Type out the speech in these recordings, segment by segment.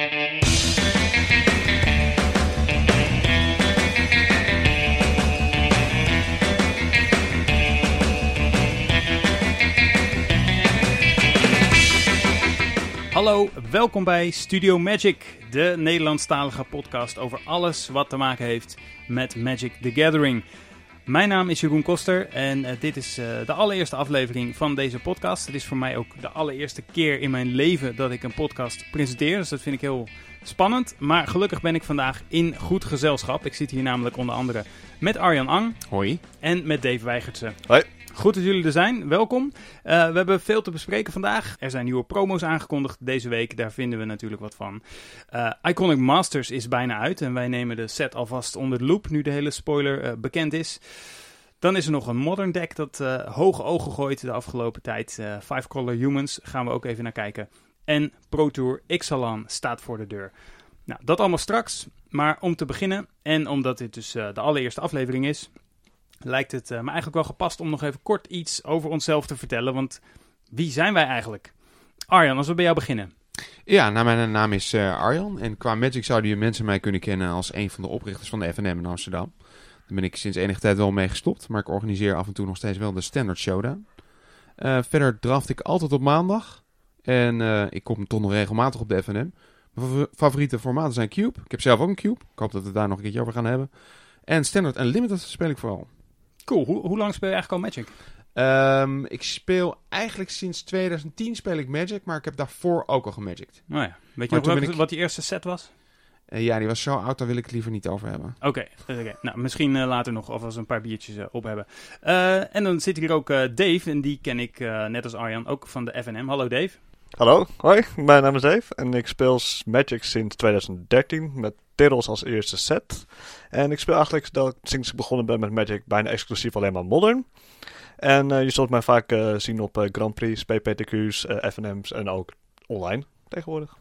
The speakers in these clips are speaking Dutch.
Hallo, welkom bij Studio Magic, de Nederlandstalige podcast over alles wat te maken heeft met Magic the Gathering. Mijn naam is Jeroen Koster en uh, dit is uh, de allereerste aflevering van deze podcast. Het is voor mij ook de allereerste keer in mijn leven dat ik een podcast presenteer, dus dat vind ik heel spannend. Maar gelukkig ben ik vandaag in goed gezelschap. Ik zit hier namelijk onder andere met Arjan Ang. Hoi. En met Dave Weigertse. Hoi. Goed dat jullie er zijn. Welkom. Uh, we hebben veel te bespreken vandaag. Er zijn nieuwe promo's aangekondigd deze week. Daar vinden we natuurlijk wat van. Uh, Iconic Masters is bijna uit. En wij nemen de set alvast onder de loep. Nu de hele spoiler uh, bekend is. Dan is er nog een modern deck dat hoge ogen gooit de afgelopen tijd. Five Color Humans gaan we ook even naar kijken. En Pro Tour Ixalan staat voor de deur. Nou, dat allemaal straks. Maar om te beginnen, en omdat dit dus de allereerste aflevering is, lijkt het uh, me eigenlijk wel gepast om nog even kort iets over onszelf te vertellen. Want wie zijn wij eigenlijk? Arjan, als we bij jou beginnen. Ja, nou, mijn naam is uh, Arjan. En qua Magic zouden je mensen mij kunnen kennen als een van de oprichters van de FNM in Amsterdam. Daar ben ik sinds enige tijd wel mee gestopt. Maar ik organiseer af en toe nog steeds wel de Standard Showdown. Uh, verder draft ik altijd op maandag. En ik kom toch nog regelmatig op de FNM. Mijn favoriete formaten zijn Cube. Ik heb zelf ook een Cube. Ik hoop dat we daar nog een keertje over gaan hebben. En Standard en Limited speel ik vooral. Cool. Hoe, hoe lang speel je eigenlijk al Magic? Um, ik speel eigenlijk sinds 2010 speel ik Magic, maar ik heb daarvoor ook al gemagict. Nou ja. Weet je nog wat, ik... wat die eerste set was? Uh, ja, die was zo oud, daar wil ik het liever niet over hebben. Oké, okay, okay. nou misschien uh, later nog, of als we een paar biertjes uh, op hebben. en dan zit hier ook Dave, en die ken ik net als Arjan ook van de FNM. Hallo Dave. Hallo, hoi, mijn naam is Dave en ik speel Magic sinds 2013 met Terrors als eerste set. En ik speel eigenlijk dat, sinds ik begonnen ben met Magic bijna exclusief alleen maar Modern. En uh, je zult mij vaak uh, zien op uh, Grand Prix, PPTQ's, FNM's en ook online tegenwoordig.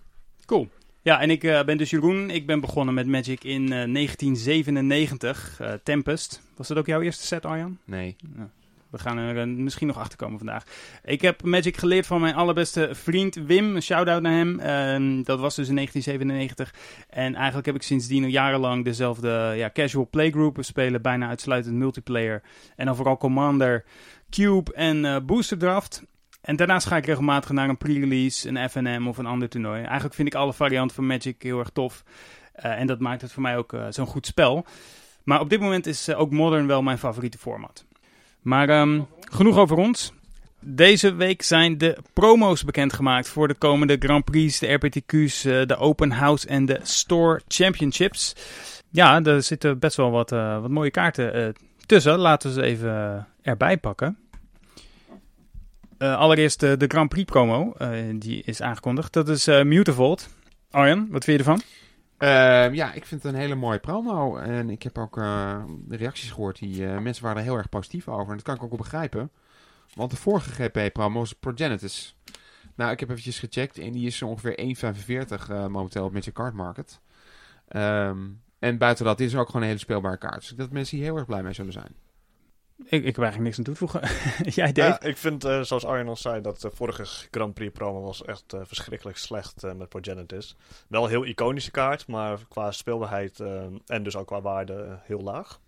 Cool. Ja, en ik ben dus Jeroen. Ik ben begonnen met Magic in 1997. Tempest. Was dat ook jouw eerste set, Arjan? Nee. Ja. We gaan er misschien nog achter komen vandaag. Ik heb Magic geleerd van mijn allerbeste vriend Wim. Een shout-out naar hem. Uh, dat was dus in 1997. En eigenlijk heb ik sindsdien al jarenlang dezelfde ja, casual playgroup. We spelen bijna uitsluitend multiplayer. En dan vooral Commander, Cube en uh, Booster Draft. En daarnaast ga ik regelmatig naar een pre-release, een FNM of een ander toernooi. Eigenlijk vind ik alle varianten van Magic heel erg tof. Uh, en dat maakt het voor mij ook zo'n goed spel. Maar op dit moment is ook Modern wel mijn favoriete format. Maar um, genoeg over ons. Deze week zijn de promo's bekendgemaakt voor de komende Grand Prix, de RPTQ's, uh, de Open House en de Store Championships. Ja, er zitten best wel wat, uh, wat mooie kaarten uh, tussen. Laten we ze even erbij pakken. allereerst de Grand Prix promo, die is aangekondigd. Dat is Mutavolt. Arjan, wat vind je ervan? Uh, ja, ik vind het een hele mooie promo. En ik heb ook de reacties gehoord. Die uh, mensen waren er heel erg positief over. En dat kan ik ook wel begrijpen. Want de vorige GP-promo was Progenitus. Nou, ik heb eventjes gecheckt. En die is ongeveer 1,45 momenteel op Magic Card Market. Um, en buiten dat is er ook gewoon een hele speelbare kaart. Dus ik dat mensen hier heel erg blij mee zullen zijn. Ik, ik heb eigenlijk niks aan toe te voegen. Jij deed. Ja, ik vind, uh, zoals Arjen al zei, dat de vorige Grand Prix promo was echt uh, verschrikkelijk slecht uh, met Progenitus. Wel een heel iconische kaart, maar qua speelbaarheid en dus ook qua waarde heel laag.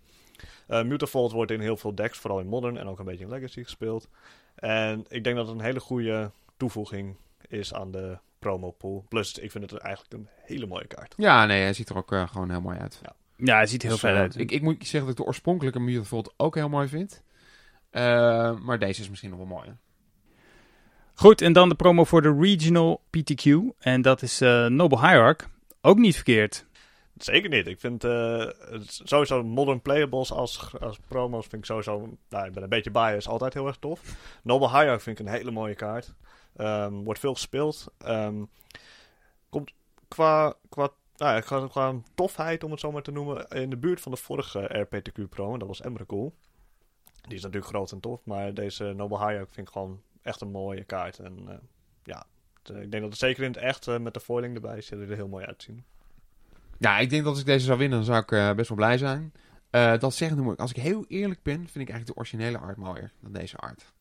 Uh, Mutavolt wordt in heel veel decks, vooral in Modern en ook een beetje in Legacy gespeeld. En ik denk dat het een hele goede toevoeging is aan de promo pool. Plus, ik vind het eigenlijk een hele mooie kaart. Ja, nee, hij ziet er ook gewoon heel mooi uit. Ja. Ja, hij ziet heel dus, vet uit. Ik, ik moet zeggen dat ik de oorspronkelijke Mutavolt ook heel mooi vind. Uh, maar deze is misschien nog wel mooier. Goed, en dan de promo voor de Regional PTQ. En dat is uh, Noble Hierarch. Ook niet verkeerd. Zeker niet. Ik vind uh, sowieso Modern Playables als, als promos vind ik sowieso... Nou, ik ben een beetje biased, altijd heel erg tof. Noble Hierarch vind ik een hele mooie kaart. Um, wordt veel gespeeld. Um, komt qua, qua nou ja, gewoon, gewoon tofheid, om het zo maar te noemen, in de buurt van de vorige RPTQ Pro. En dat was Emrakul. Die is natuurlijk groot en tof, maar deze Noble Hayek vind ik gewoon echt een mooie kaart. En uh, ja, ik denk dat het zeker in het echt met de foiling erbij ziet er heel mooi uitzien. Ja, ik denk dat als ik deze zou winnen, dan zou ik best wel blij zijn. dat zeggen moet ik, als ik heel eerlijk ben, vind ik eigenlijk de originele art mooier dan deze art.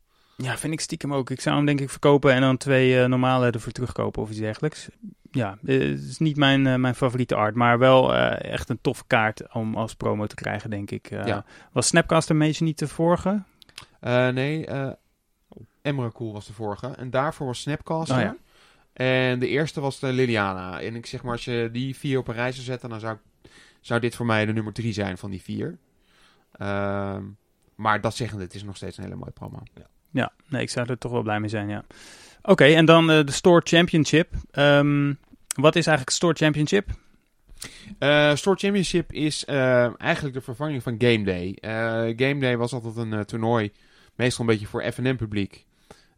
Ja, vind ik stiekem ook. Ik zou hem denk ik verkopen en dan twee eh, normale ervoor terugkopen of iets dergelijks. Ja, eh, het is niet mijn, eh, mijn favoriete art, maar wel eh, echt een toffe kaart om als promo te krijgen, denk ik. Eh, Ja. Was Snapcaster Mage niet de vorige? Eh, nee, eh Emrakul was de vorige. En daarvoor was Snapcaster. Oh ja. En de eerste was de Liliana. En ik zeg maar, als je die vier op een rij zou zetten, dan zou, zou dit voor mij de nummer drie zijn van die vier. Ehm, maar dat zeggende, het is nog steeds een hele mooie promo. Ja, nee, ik zou er toch wel blij mee zijn, ja. Oké, en dan eh, de Store Championship. Ehm, wat is eigenlijk Store Championship? Eh Store Championship is eh, eigenlijk de vervanging van Game Day. Game Day was altijd een toernooi, meestal een beetje voor FNM-publiek.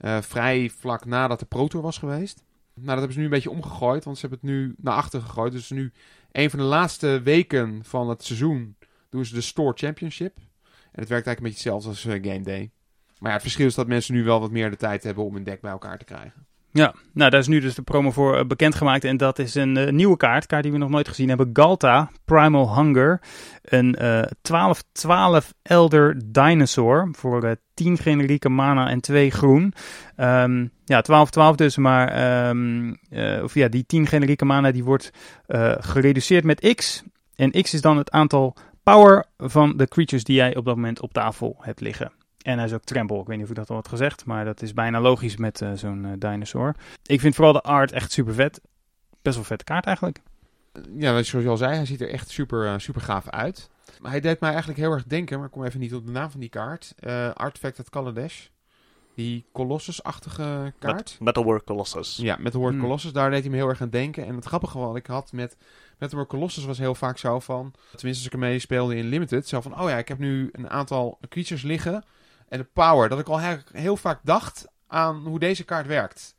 Eh, vrij vlak nadat de Pro Tour was geweest. Nou, dat hebben ze nu een beetje omgegooid, want ze hebben het nu naar achter gegooid. Dus nu, een van de laatste weken van het seizoen, doen ze de Store Championship. En het werkt eigenlijk een beetje hetzelfde als Game Day. Maar het verschil is dat mensen nu wel wat meer de tijd hebben om een deck bij elkaar te krijgen. Ja, nou daar is nu dus de promo voor eh, bekendgemaakt. En dat is een eh, nieuwe kaart, kaart die we nog nooit gezien hebben. Galta, Primal Hunger. Een eh 12-12 Elder Dinosaur voor eh 10 generieke mana en 2 groen. Ehm, ja, 12-12 dus, maar eh, of ja, die 10 generieke mana die wordt eh, gereduceerd met X. En X is dan het aantal power van de creatures die jij op dat moment op tafel hebt liggen. En hij is ook Tremble. Ik weet niet of ik dat al had gezegd, maar dat is bijna logisch met eh, zo'n eh, dinosaur. Ik vind vooral de art echt super vet. Best wel vette kaart eigenlijk. Ja, zoals je al zei, hij ziet er echt super, eh, super gaaf uit. Maar hij deed mij eigenlijk heel erg denken, maar ik kom even niet op de naam van die kaart. Eh Artifact Kaladesh. Die Colossus-achtige kaart. Met Metalwork Colossus. Ja, met de woord Hmm. Colossus, daar deed hij me heel erg aan denken. En het grappige wat ik had met, met de woord Colossus was heel vaak zo van... Tenminste, als ik ermee speelde in Limited. Zo van, oh ja, ik heb nu een aantal creatures liggen. En de power. Dat ik al heel, vaak dacht aan hoe deze kaart werkt.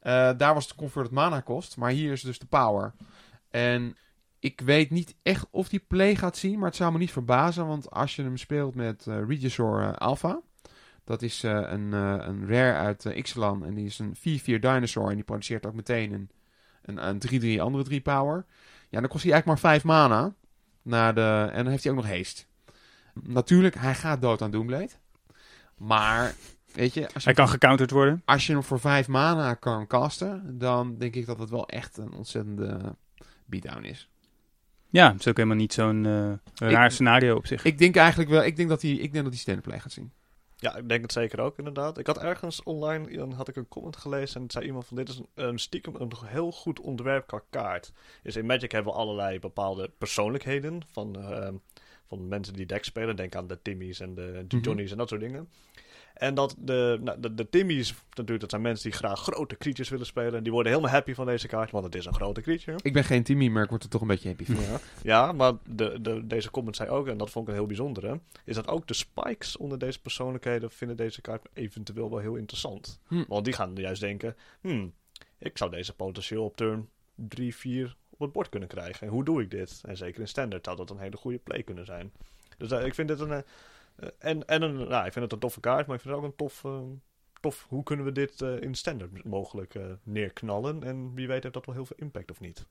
Eh, daar was de converted mana kost. Maar hier is dus de power. En ik weet niet echt of die play gaat zien. Maar het zou me niet verbazen. Want als je hem speelt met eh Regisaur eh, Alpha... Dat is een, een rare uit Ixalan. En die is een 4-4 dinosaur. En die produceert ook meteen een, een, een 3-3 andere 3 power. Ja, dan kost hij eigenlijk maar 5 mana. Naar de, en dan heeft hij ook nog haste. Natuurlijk, hij gaat dood aan Doomblade. Maar, weet je, als je, Hij kan gecounterd worden. als je hem voor 5 mana kan casten... dan denk ik dat het wel echt een ontzettende beatdown is. Ja, dat is ook helemaal niet zo'n eh, raar scenario op zich. Ik denk eigenlijk wel... Ik denk dat hij, ik denk dat hij gaat zien. Ja, ik denk het zeker ook inderdaad. Ik had ergens online, dan had ik een comment gelezen en zei iemand van dit is een, een stiekem een heel goed ontwerp qua kaart. Dus in Magic hebben we allerlei bepaalde persoonlijkheden van, eh, van mensen die deck spelen. Denk aan de Timmys en de Mhm. Johnny's en dat soort dingen. En dat de, nou, de, de Timmys, natuurlijk, dat zijn mensen die graag grote creatures willen spelen. En die worden helemaal happy van deze kaart, want het is een grote creature. Ik ben geen Timmy, maar ik word er toch een beetje happy van. Ja, ja maar de, de, deze comment zei ook, en dat vond ik een heel bijzondere, is dat ook de spikes onder deze persoonlijkheden vinden deze kaart eventueel wel heel interessant. Hm. Want die gaan juist denken, hmm, ik zou deze potentieel op turn 3, 4 op het bord kunnen krijgen. En hoe doe ik dit? En zeker in standard zou dat een hele goede play kunnen zijn. Dus eh, ik vind dit een... eh, eh, en en een, nou, ik vind het een toffe kaart, maar ik vind het ook een tof... eh, tof hoe kunnen we dit eh, in standard mogelijk eh, neerknallen? En wie weet heeft dat wel heel veel impact of niet.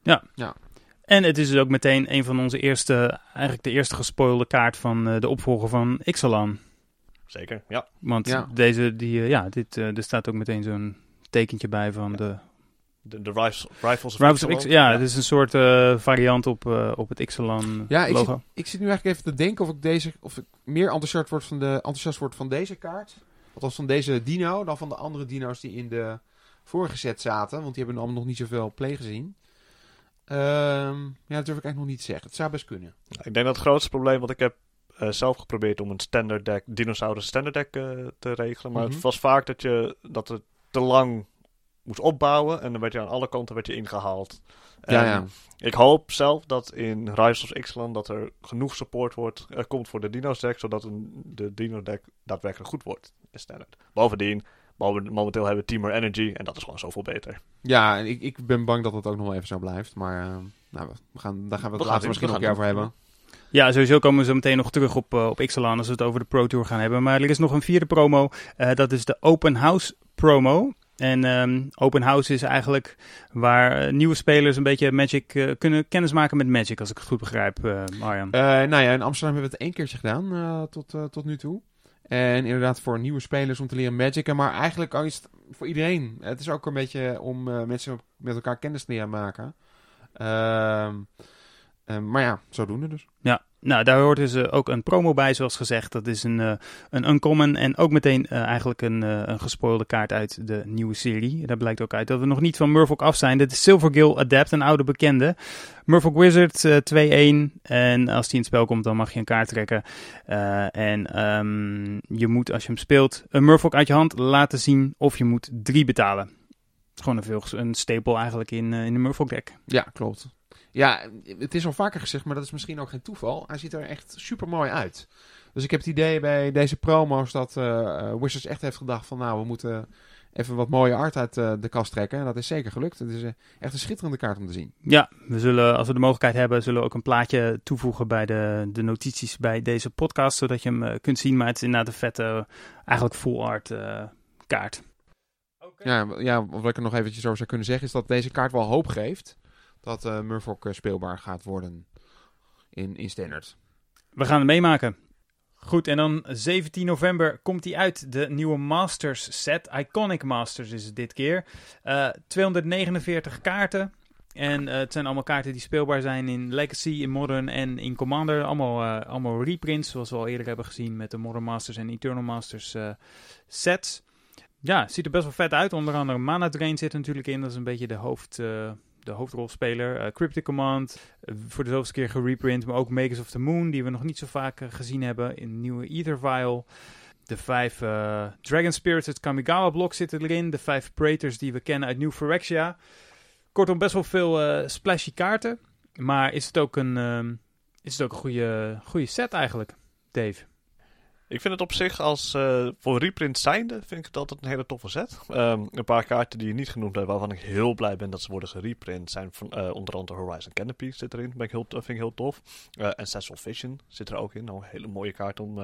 En het is dus ook meteen een van onze eerste, eigenlijk de eerste gespoilde kaart van eh, de opvolger van Ixalan. Zeker, ja. Want Ja. deze, die, ja, dit, eh, er staat ook meteen zo'n tekentje bij van Ja. de De, de Rifles, Rifles of. X. Ja, het is een soort eh, variant op, eh, op het Ixalan Ja, ik logo. zit, ik zit nu eigenlijk even te denken of ik, deze, of ik meer enthousiast word van, de, enthousiast word van deze kaart. Althans van deze dino dan van de andere dino's die in de vorige set zaten. Want die hebben allemaal nog niet zoveel play gezien. Ehm, ja, dat durf ik eigenlijk nog niet te zeggen. Het zou best kunnen. Ik denk dat het grootste probleem, want ik heb eh, zelf geprobeerd om een standard deck, dinosaurus standard deck eh, te regelen. Maar Mhm. het was vaak dat, je, dat het te lang moest opbouwen en dan werd je aan alle kanten werd je ingehaald. Ja, En ja. Ik hoop zelf dat in Rise of Ixalan dat er genoeg support wordt, er komt voor de dino's deck, zodat een, de dino deck daadwerkelijk goed wordt in standard. Bovendien, momen- momenteel hebben we Teamer Energy en dat is gewoon zoveel beter. Ja, en ik, ik ben bang dat het ook nog wel even zo blijft. Maar ehm, nou, we gaan, daar gaan we het We later misschien nog een keer over hebben. Ja, sowieso komen we zo meteen nog terug op, eh, op Ixalan als we het over de Pro Tour gaan hebben. Maar er is nog een vierde promo. eh, dat is de Open House promo. En ehm, Open House is eigenlijk waar eh, nieuwe spelers een beetje Magic eh, kunnen kennismaken met Magic, als ik het goed begrijp, eh Arjan. Nou ja, in Amsterdam hebben we het één keertje gedaan tot, tot nu toe. En inderdaad voor nieuwe spelers om te leren magicen. Maar eigenlijk is het voor iedereen. Het is ook een beetje om uh, mensen met elkaar kennis te leren maken. Ehm, uh, maar ja, zodoende dus. Ja, nou daar hoort dus uh, ook een promo bij, zoals gezegd. Dat is een, uh, een uncommon en ook meteen eigenlijk een, een gespoilde kaart uit de nieuwe serie. Daar blijkt ook uit dat we nog niet van Murfolk af zijn. Dit is Silvergill Adept, een oude bekende. Murfolk Wizard 2-1 en als die in het spel komt dan mag je een kaart trekken. en um, je moet als je hem speelt een Murfolk uit je hand laten zien of je moet 3 betalen. Gewoon een, veel, een staple eigenlijk in, in de Murfolk deck. Ja, klopt. Ja, het is al vaker gezegd, maar dat is misschien ook geen toeval. Hij ziet er echt super mooi uit. Dus ik heb het idee bij deze promo's dat uh, Wizards echt heeft gedacht van nou, we moeten even wat mooie art uit uh, de kast trekken. En dat is zeker gelukt. Het is uh, echt een schitterende kaart om te zien. Ja, we zullen, als we de mogelijkheid hebben, zullen we ook een plaatje toevoegen bij de, de notities bij deze podcast. Zodat je hem kunt zien. Maar het is inderdaad een vette, eigenlijk full art kaart. Okay. Ja, ja, wat ik er nog eventjes over zou kunnen zeggen, is dat deze kaart wel hoop geeft dat uh, Murfolk speelbaar gaat worden in, in Standard. We gaan het meemaken. Goed, en dan 17 november komt hij uit, de nieuwe Masters set. Iconic Masters is het dit keer. Uh, 249 kaarten. En het zijn allemaal kaarten die speelbaar zijn in Legacy, in Modern en in Commander. Allemaal, allemaal reprints, zoals we al eerder hebben gezien met de Modern Masters en Eternal Masters sets. Ja, ziet er best wel vet uit. Onder andere Mana Drain zit er natuurlijk in. Dat is een beetje de hoofd de hoofdrolspeler. Uh, Cryptic Command, uh, voor de zoveelste keer gereprint. Maar ook Makers of the Moon, die we nog niet zo vaak uh, gezien hebben in nieuwe Ether Vial. De vijf Dragon Spirits, het Kamigawa blok zitten erin. De vijf Praetors die we kennen uit New Phyrexia. Kortom, best wel veel splashy kaarten. Maar is het ook een, ehm, is het ook een goede, goede set eigenlijk, Dave? Ik vind het op zich als uh, voor reprint zijnde vind ik het altijd een hele toffe set. Um, een paar kaarten die je niet genoemd hebt, waarvan ik heel blij ben dat ze worden gereprint, zijn van, uh, onder andere Horizon Canopy zit erin. Heel, vind ik heel tof. Uh, Ancestral Vision zit er ook in. Nou, een hele mooie kaart om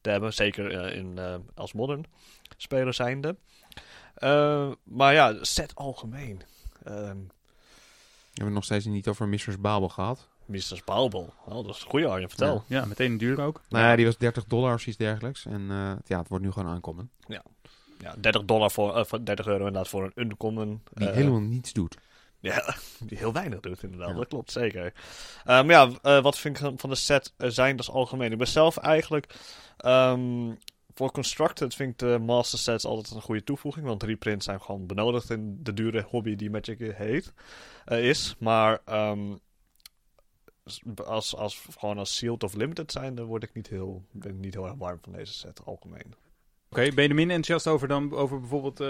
te hebben. Zeker in, als modern speler zijnde. maar ja, set algemeen. Um, we hebben nog steeds niet over Mrs. Babel gehad. Mr. Oh, dat is een goede Arjen, vertel. Ja, ja meteen een duur ook. Nou ja, die was 30 dollar of iets dergelijks. En uh, ja, het wordt nu gewoon aankomen. Ja, ja 30 dollar voor, uh, voor 30 euro inderdaad voor een uncommon. Die uh, helemaal niets doet. Ja, die heel weinig doet inderdaad. Ja. Dat klopt, zeker. maar ja, wat vind ik van de set zijn als algemeen? Ik ben zelf eigenlijk... Um, voor Constructed vind ik de master sets altijd een goede toevoeging. Want reprints zijn gewoon benodigd in de dure hobby die Magic heet, is. Maar um, als, als, gewoon als sealed of limited zijn, dan word ik niet heel, ben ik niet heel erg warm van deze set algemeen. Oké, okay, ben je er minder enthousiast over dan over bijvoorbeeld uh,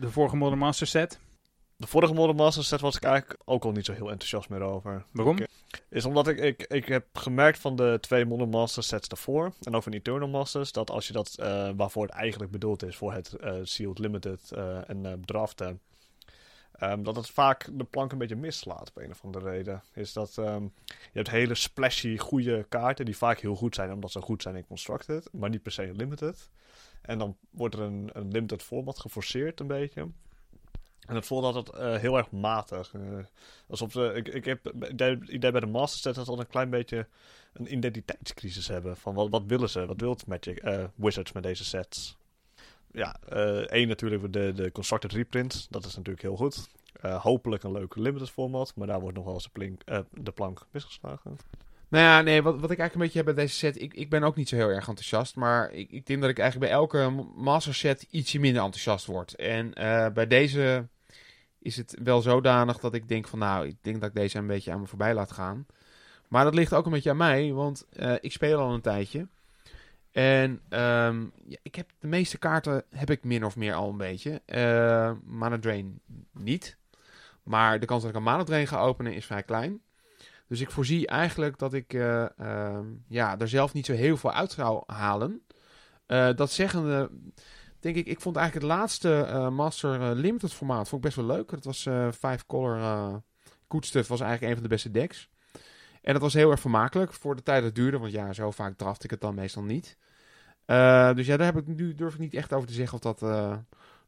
de vorige Modern Master set? De vorige Modern Master set was ik eigenlijk ook al niet zo heel enthousiast meer over. Waarom? Ik, is omdat ik, ik, ik heb gemerkt van de twee Modern Master sets daarvoor, en ook van Eternal Masters, dat als je dat, uh, waarvoor het eigenlijk bedoeld is, voor het uh, sealed limited en draften, Um, dat het vaak de plank een beetje mislaat op een of andere reden. Is dat um, je hebt hele splashy, goede kaarten die vaak heel goed zijn omdat ze goed zijn in Constructed, maar niet per se limited. En dan wordt er een, een limited format geforceerd een beetje. En het voelt altijd uh, heel erg matig. Uh, alsof ze, ik, ik heb het idee bij de Master Set dat ze al een klein beetje een identiteitscrisis hebben. Van wat, wat willen ze? Wat wil Magic uh, Wizards met deze sets? Ja, uh, één natuurlijk de, de Constructed Reprint. Dat is natuurlijk heel goed. Uh, hopelijk een leuk limited format, maar daar wordt nog wel eens de, uh, de plank misgeslagen. Nou ja, nee, wat, wat ik eigenlijk een beetje heb bij deze set, ik, ik ben ook niet zo heel erg enthousiast, maar ik, ik denk dat ik eigenlijk bij elke master set ietsje minder enthousiast word. En bij deze is het wel zodanig dat ik denk van nou, ik denk dat ik deze een beetje aan me voorbij laat gaan. Maar dat ligt ook een beetje aan mij, want ik speel al een tijdje. En ja, ik heb de meeste kaarten heb ik min of meer al een beetje. Uh, Mana Drain niet. Maar de kans dat ik een Mana Drain ga openen is vrij klein. Dus ik voorzie eigenlijk dat ik uh, uh, ja, er zelf niet zo heel veel uit zou halen. Uh, dat zeggende, denk ik, ik vond eigenlijk het laatste Master Limited formaat vond ik best wel leuk. Dat was 5 Color Stuff, was eigenlijk een van de beste decks. En dat was heel erg vermakelijk voor de tijd dat het duurde. Want ja, zo vaak draft ik het dan meestal niet. Uh, dus ja, daar heb ik nu, durf ik niet echt over te zeggen of dat uh,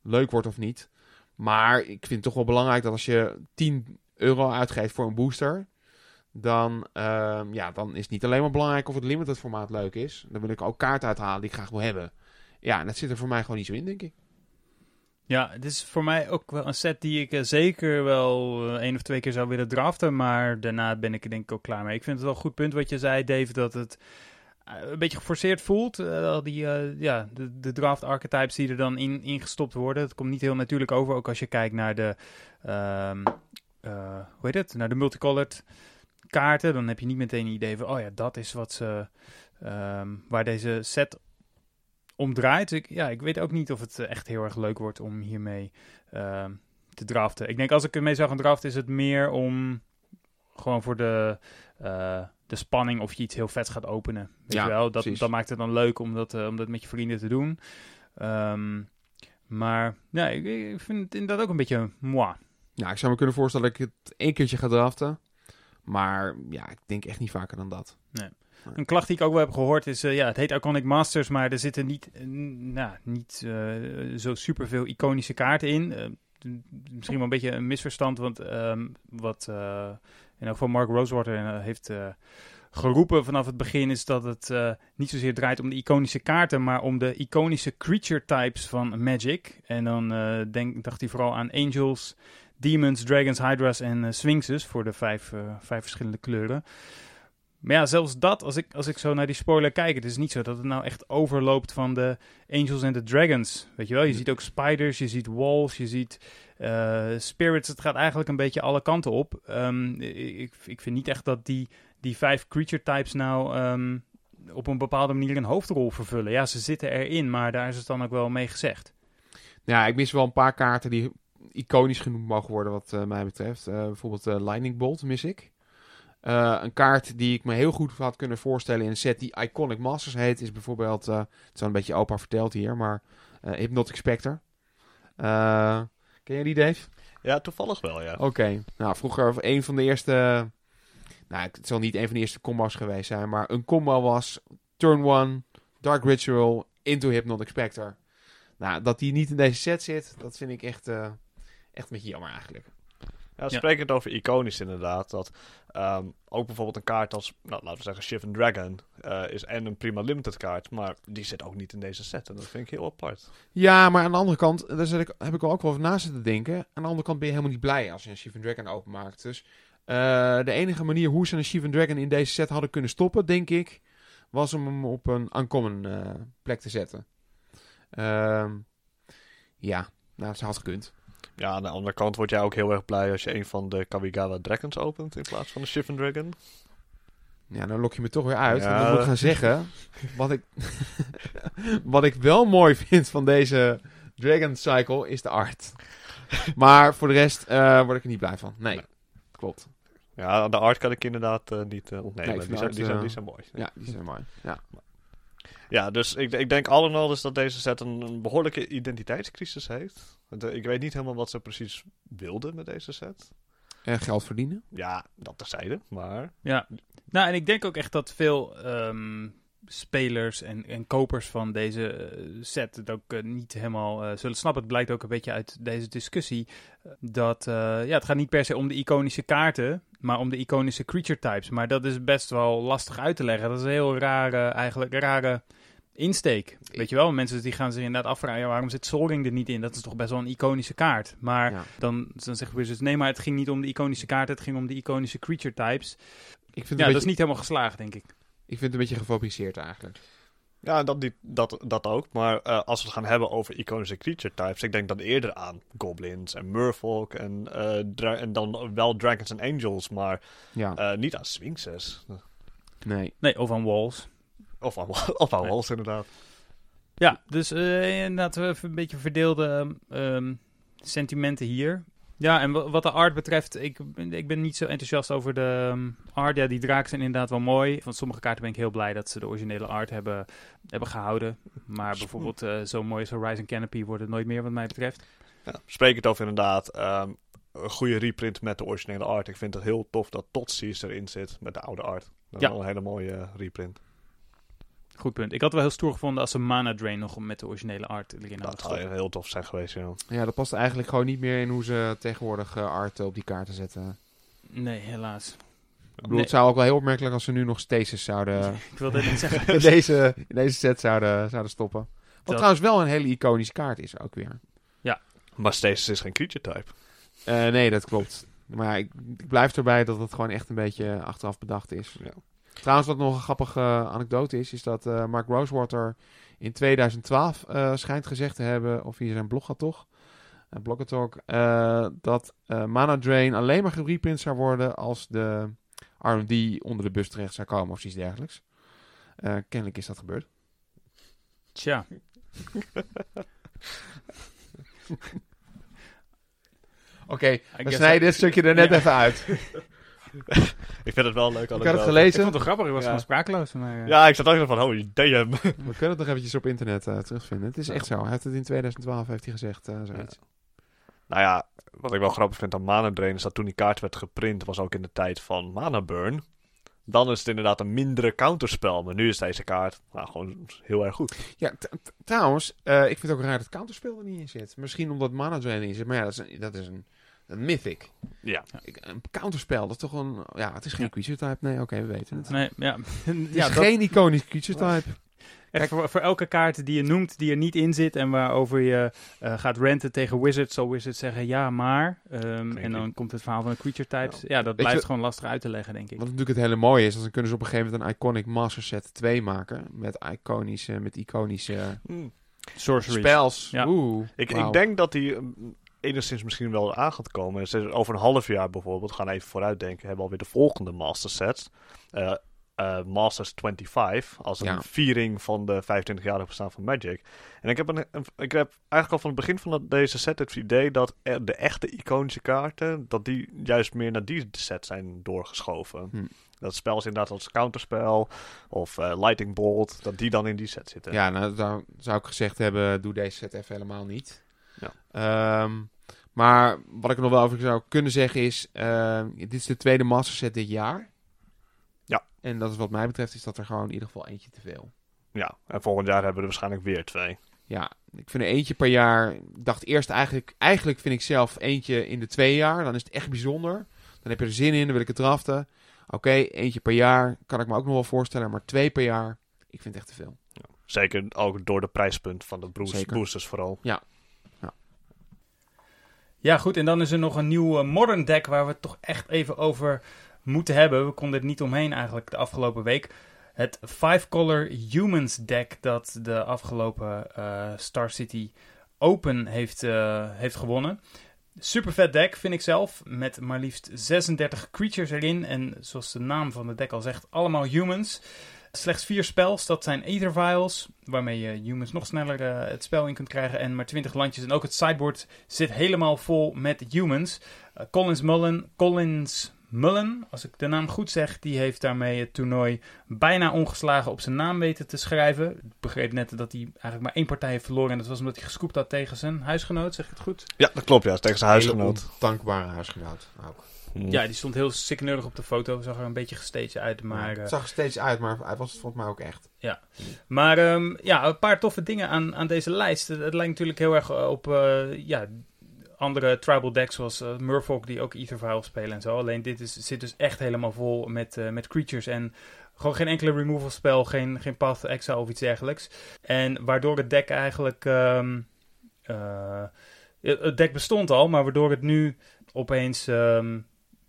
leuk wordt of niet. Maar ik vind het toch wel belangrijk dat als je 10 euro uitgeeft voor een booster. Dan, uh, ja, dan is het niet alleen maar belangrijk of het limited formaat leuk is. Dan wil ik ook kaarten uithalen die ik graag wil hebben. Ja, en dat zit er voor mij gewoon niet zo in, denk ik. Ja, het is voor mij ook wel een set die ik eh, zeker wel eh, één of twee keer zou willen draften. Maar daarna ben ik er denk ik ook klaar mee. Ik vind het wel een goed punt wat je zei, Dave, dat het eh, een beetje geforceerd voelt. Al die, ja, de, de draft archetypes die er dan in, in gestopt worden. Het komt niet heel natuurlijk over, ook als je kijkt naar de, ehm, eh, hoe heet het, naar de multicolored kaarten. Dan heb je niet meteen een idee van, oh ja, dat is wat ze, ehm, waar deze set om draait. Ik, ja, ik weet ook niet of het eh, echt heel erg leuk wordt om hiermee ehm, te draften. Ik denk als ik ermee zou gaan draften, is het meer om gewoon voor de, eh, de spanning of je iets heel vets gaat openen. Weet Ja, je wel? Dat, precies. dat maakt het dan leuk om dat, eh, om dat met je vrienden te doen. Ehm, maar ja, ik, ik vind het inderdaad ook een beetje moi. Nou, ik zou me kunnen voorstellen dat ik het één keertje ga draften. Maar ja, ik denk echt niet vaker dan dat. Een klacht die ik ook wel heb gehoord is, eh, ja, het heet Iconic Masters, maar er zitten niet, eh, nou, niet eh, zo superveel iconische kaarten in. Misschien wel een beetje een misverstand, want ehm, wat eh in elk geval Mark Rosewater heeft geroepen vanaf het begin is dat het niet zozeer draait om de iconische kaarten, maar om de iconische creature types van Magic. En dan denk, dacht hij vooral aan angels, demons, dragons, hydras en sphinxes voor de vijf, vijf verschillende kleuren. Maar ja, zelfs dat, als ik, als ik zo naar die spoiler kijk, het is niet zo dat het nou echt overloopt van de Angels en de Dragons. Weet je wel, je ziet ook spiders, je ziet walls, je ziet eh, spirits. Het gaat eigenlijk een beetje alle kanten op. Ehm, ik, ik vind niet echt dat die, die vijf creature types nou ehm, op een bepaalde manier een hoofdrol vervullen. Ja, ze zitten erin, maar daar is het dan ook wel mee gezegd. Ja, ik mis wel een paar kaarten die iconisch genoemd mogen worden wat eh, mij betreft. Eh, bijvoorbeeld eh, Lightning Bolt mis ik. Eh, een kaart die ik me heel goed had kunnen voorstellen in een set die Iconic Masters heet, is bijvoorbeeld, eh, het is wel een beetje opa verteld hier, maar eh, Hypnotic Spectre. Ken je die, Dave? Ja, toevallig wel, ja. Oké. Nou, vroeger een van de eerste. Nou, het zal niet een van de eerste combo's geweest zijn, maar een combo was Turn 1, Dark Ritual, into Hypnotic Spectre. Nou, dat die niet in deze set zit, dat vind ik echt, echt een beetje jammer eigenlijk. Ja, sprekend over iconisch inderdaad. Dat ehm, ook bijvoorbeeld een kaart als, nou, laten we zeggen, Shivan Dragon eh, is en een prima limited kaart, maar die zit ook niet in deze set. En dat vind ik heel apart. Ja, maar aan de andere kant, daar zit ik, heb ik ook wel over na zitten denken. Aan de andere kant ben je helemaal niet blij als je een Shivan Dragon openmaakt. Dus eh, de enige manier hoe ze een Shivan Dragon in deze set hadden kunnen stoppen, denk ik, was om hem op een uncommon eh, plek te zetten. Ehm, ja, nou, ze had gekund. Ja, aan de andere kant word jij ook heel erg blij als je een van de Kamigawa Dragons opent in plaats van de Shivan Dragon. Ja, dan lok je me toch weer uit. Ja. Dan moet ik gaan zeggen, wat ik, wat ik wel mooi vind van deze Dragon Cycle is de art. Maar voor de rest eh, word ik er niet blij van. Nee, Nee. klopt. Ja, de art kan ik inderdaad eh, niet eh, ontnemen. Nee, die, zijn, die, zijn, die zijn mooi. Ja, die zijn mooi. Ja. Ja, dus ik, ik denk al in al is dat deze set een, een behoorlijke identiteitscrisis heeft. De- ik weet niet helemaal wat ze precies wilden met deze set. En geld verdienen. Ja, dat terzijde, maar... Ja, nou en ik denk ook echt dat veel ehm, spelers en, en kopers van deze eh, set het ook eh, niet helemaal eh, zullen snappen. Het blijkt ook een beetje uit deze discussie eh, dat eh, ja, het gaat niet per se om de iconische kaarten, maar om de iconische creature types. Maar dat is best wel lastig uit te leggen. Dat is een heel rare, eigenlijk rare insteek. Weet je wel, mensen die gaan zich inderdaad afvragen, ja, waarom zit Sol Ring er niet in? Dat is toch best wel een iconische kaart. Maar Ja. dan, dan zeggen we dus, nee, maar het ging niet om de iconische kaarten, het ging om de iconische creature types. Ik vind, het Ja, een dat is beetje, niet helemaal geslaagd, denk ik. ik vind het een beetje gefabriceerd eigenlijk. Ja, dat, niet, dat, dat ook. Maar eh, als we het gaan hebben over iconische creature types, ik denk dan eerder aan goblins en merfolk en, eh, dra- en dan wel dragons en angels, maar Ja, eh, niet aan sphinxes. nee. Nee, of aan walls. Of aan, of aan inderdaad. Ja, dus eh inderdaad we even een beetje verdeelde ehm, sentimenten hier. Ja, en wa- wat de art betreft, ik, ben- ik ben niet zo enthousiast over de ehm, art. Ja, die draken zijn inderdaad wel mooi. Van sommige kaarten ben ik heel blij dat ze de originele art hebben, hebben gehouden. Maar bijvoorbeeld eh, zo mooi als Horizon Canopy wordt het nooit meer wat mij betreft. Ja, spreek het over inderdaad ehm, een goede reprint met de originele art. Ik vind het heel tof dat Totsis erin zit met de oude art. Dat is Ja. wel een hele mooie eh, reprint. Goed punt. Ik had het wel heel stoer gevonden als ze Mana Drain nog met de originele art erin hadden Dat zou heel tof zijn geweest, ja. Ja, dat past eigenlijk gewoon niet meer in hoe ze tegenwoordig eh, art op die kaarten zetten. Nee, helaas. Ik bedoel, Nee. het zou ook wel heel opmerkelijk als ze nu nog Stasis zouden... Ik wilde het niet zeggen. in, deze, in deze set zouden, zouden stoppen. Wat trouwens wel een hele iconische kaart is ook weer. Maar Stasis is geen creature type. Eh, nee, dat klopt. Maar ik, ik blijf erbij dat het gewoon echt een beetje achteraf bedacht is. Ja. Trouwens, wat nog een grappige anekdote is, is dat eh, Mark Rosewater in 2012 eh, schijnt gezegd te hebben, of via zijn blog gaat toch, uh, Blogger uh, dat Mana Drain alleen maar gereprint zou worden als de R&D onder de bus terecht zou komen of iets dergelijks. kennelijk is dat gebeurd. Tja. Oké, okay, we snijden dit stukje er net ja. even uit. ik vind het wel leuk. Ik had het gelezen. Ik vond het grappig, ik was Ja. gewoon sprakeloos. Maar, uh, Ja, ik zat ook van, oh, damn. We kunnen het nog eventjes op internet eh, terugvinden. Het is echt zo. Hij heeft het in 2012 heeft hij gezegd. eh, zoiets. Nou ja, wat ik wel grappig vind aan Mana Drain is dat toen die kaart werd geprint, was ook in de tijd van Mana Burn. Dan is het inderdaad een mindere counterspel. Maar nu is deze kaart nou, gewoon heel erg goed. Ja, trouwens, eh, ik vind het ook raar dat counterspel er niet in zit. Misschien omdat Mana Drain in zit. Maar ja, dat is een, dat is een, een mythic. Ja. Ik- Een counterspel, dat is toch een... Ja, het is geen Ja. creature type. Nee, oké, we weten het. Nee, ja. Het is ja, dat- geen iconisch creature type. Echt voor, voor elke kaart die je noemt, die er niet in zit en waarover je eh, gaat renten tegen Wizards, zal Wizards zeggen ja, maar. Ehm, en dan komt het verhaal van de creature types. Ja, dat je- blijft gewoon lastig uit te leggen, denk ik. Wat natuurlijk het hele mooie is, dan kunnen ze op een gegeven moment een Iconic Master Set 2 maken. Met iconische, met iconische. Sorceries. spells. Ja. Oeh, Ik, ik denk dat die mm, enigszins misschien wel aan gaat komen. Ze- Over een half jaar bijvoorbeeld, gaan even vooruitdenken, hebben we alweer de volgende Master Sets. Eh, eh, Masters 25, als een Ja. viering van de 25-jarige bestaan van Magic. En ik heb, een, een- ik heb eigenlijk al van het begin van deze set het idee dat er de echte iconische kaarten, dat die juist meer naar die set zijn doorgeschoven. Hm. Dat spel is inderdaad als counterspel of eh, Lightning Bolt, dat die dan in die set zitten. Ja, nou, dan zou ik gezegd hebben, doe deze set even helemaal niet. Ja. Ehm, maar wat ik er nog wel over zou kunnen zeggen is, ehm, dit is de tweede master set dit jaar. Ja. En dat is wat mij betreft, is dat er gewoon in ieder geval eentje te veel. Ja, en volgend jaar hebben we er waarschijnlijk weer twee. Ja, ik vind er eentje per jaar. Ik dacht eerst eigenlijk, eigenlijk vind ik zelf eentje in de twee jaar. Dan is het echt bijzonder. Dan heb je er zin in, dan wil ik het draften. Oké, eentje per jaar kan ik me ook nog wel voorstellen, maar twee per jaar, ik vind het echt te veel. Zeker ook door de prijspunt van de Zeker. boosters vooral. Ja, goed. En dan is er nog een nieuw eh, modern deck waar we het toch echt even over moeten hebben. We konden er niet omheen eigenlijk de afgelopen week. Het Five Color Humans deck dat de afgelopen eh, Star City Open heeft, eh, heeft gewonnen. Super vet deck vind ik zelf. Met maar liefst 36 creatures erin. En zoals de naam van het deck al zegt, allemaal humans. Slechts vier spells, dat zijn Aether Vials, waarmee je humans nog sneller eh, het spel in kunt krijgen. En maar 20 landjes. En ook het sideboard zit helemaal vol met humans. Eh, Collins Mullen, Collins Mullen, als ik de naam goed zeg, die heeft daarmee het toernooi bijna ongeslagen op zijn naam weten te schrijven. Ik begreep net dat hij eigenlijk maar één partij heeft verloren. En dat was omdat hij gescoopt had tegen zijn huisgenoot, zeg ik het goed? Ja, dat klopt ja. Tegen zijn huisgenoot. Hele ondankbare huisgenoot ook. Ja, die stond heel sikkeneurig op de foto. Zag er een beetje gestaged uit, maar... eh, het zag er steeds uit, maar hij was het volgens mij ook echt. Maar ehm, ja, een paar toffe dingen aan, aan deze lijst. Het, het lijkt natuurlijk heel erg eh, op eh, ja, andere tribal decks zoals Murfolk die ook Ether Vial spelen en zo. Alleen dit is, zit dus echt helemaal vol met, met creatures en gewoon geen enkele removal spel, geen, geen Path Exile of iets dergelijks. En waardoor het deck eigenlijk... ehm, eh, het het deck bestond al, maar waardoor het nu opeens ehm,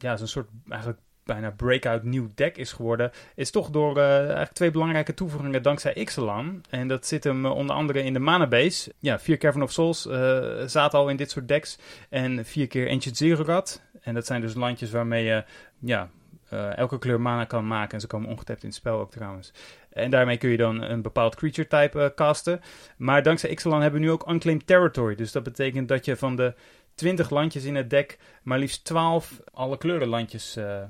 ja, zo'n soort eigenlijk bijna breakout nieuw deck is geworden, is toch door eh, eigenlijk twee belangrijke toevoegingen dankzij Ixalan. En dat zit hem eh, onder andere in de mana base. Ja, vier Cavern of Souls eh, zaten al in dit soort decks. En vier keer Ancient Zerogat. En dat zijn dus landjes waarmee je ja, elke kleur mana kan maken. En ze komen ongetapt in het spel ook trouwens. En daarmee kun je dan een bepaald creature type casten. Maar dankzij Ixalan hebben we nu ook Unclaimed Territory. Dus dat betekent dat je van de 20 landjes in het deck maar liefst 12 alle kleurenlandjes eh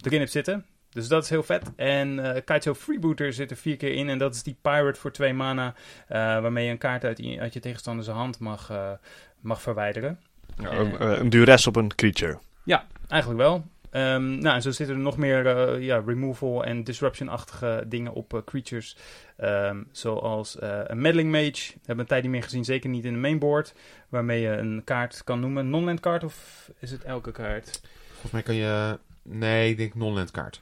erin hebt zitten. Dus dat is heel vet. En eh Kaito Freebooter zit er vier keer in. En dat is die Pirate voor twee mana. eh, waarmee je een kaart uit, uit je tegenstander zijn hand mag, mag verwijderen. Ja, een, een duress op een creature. Eigenlijk wel. Ehm, nou, en zo zitten er nog meer eh, ja, removal en disruption-achtige dingen op eh, creatures. Ehm, zoals eh, een Meddling Mage. Hebben we een tijd niet meer gezien, zeker niet in de mainboard. Waarmee je een kaart kan noemen. Non-land kaart of is het elke kaart? Volgens mij kan je... Nee, ik denk non-land kaart.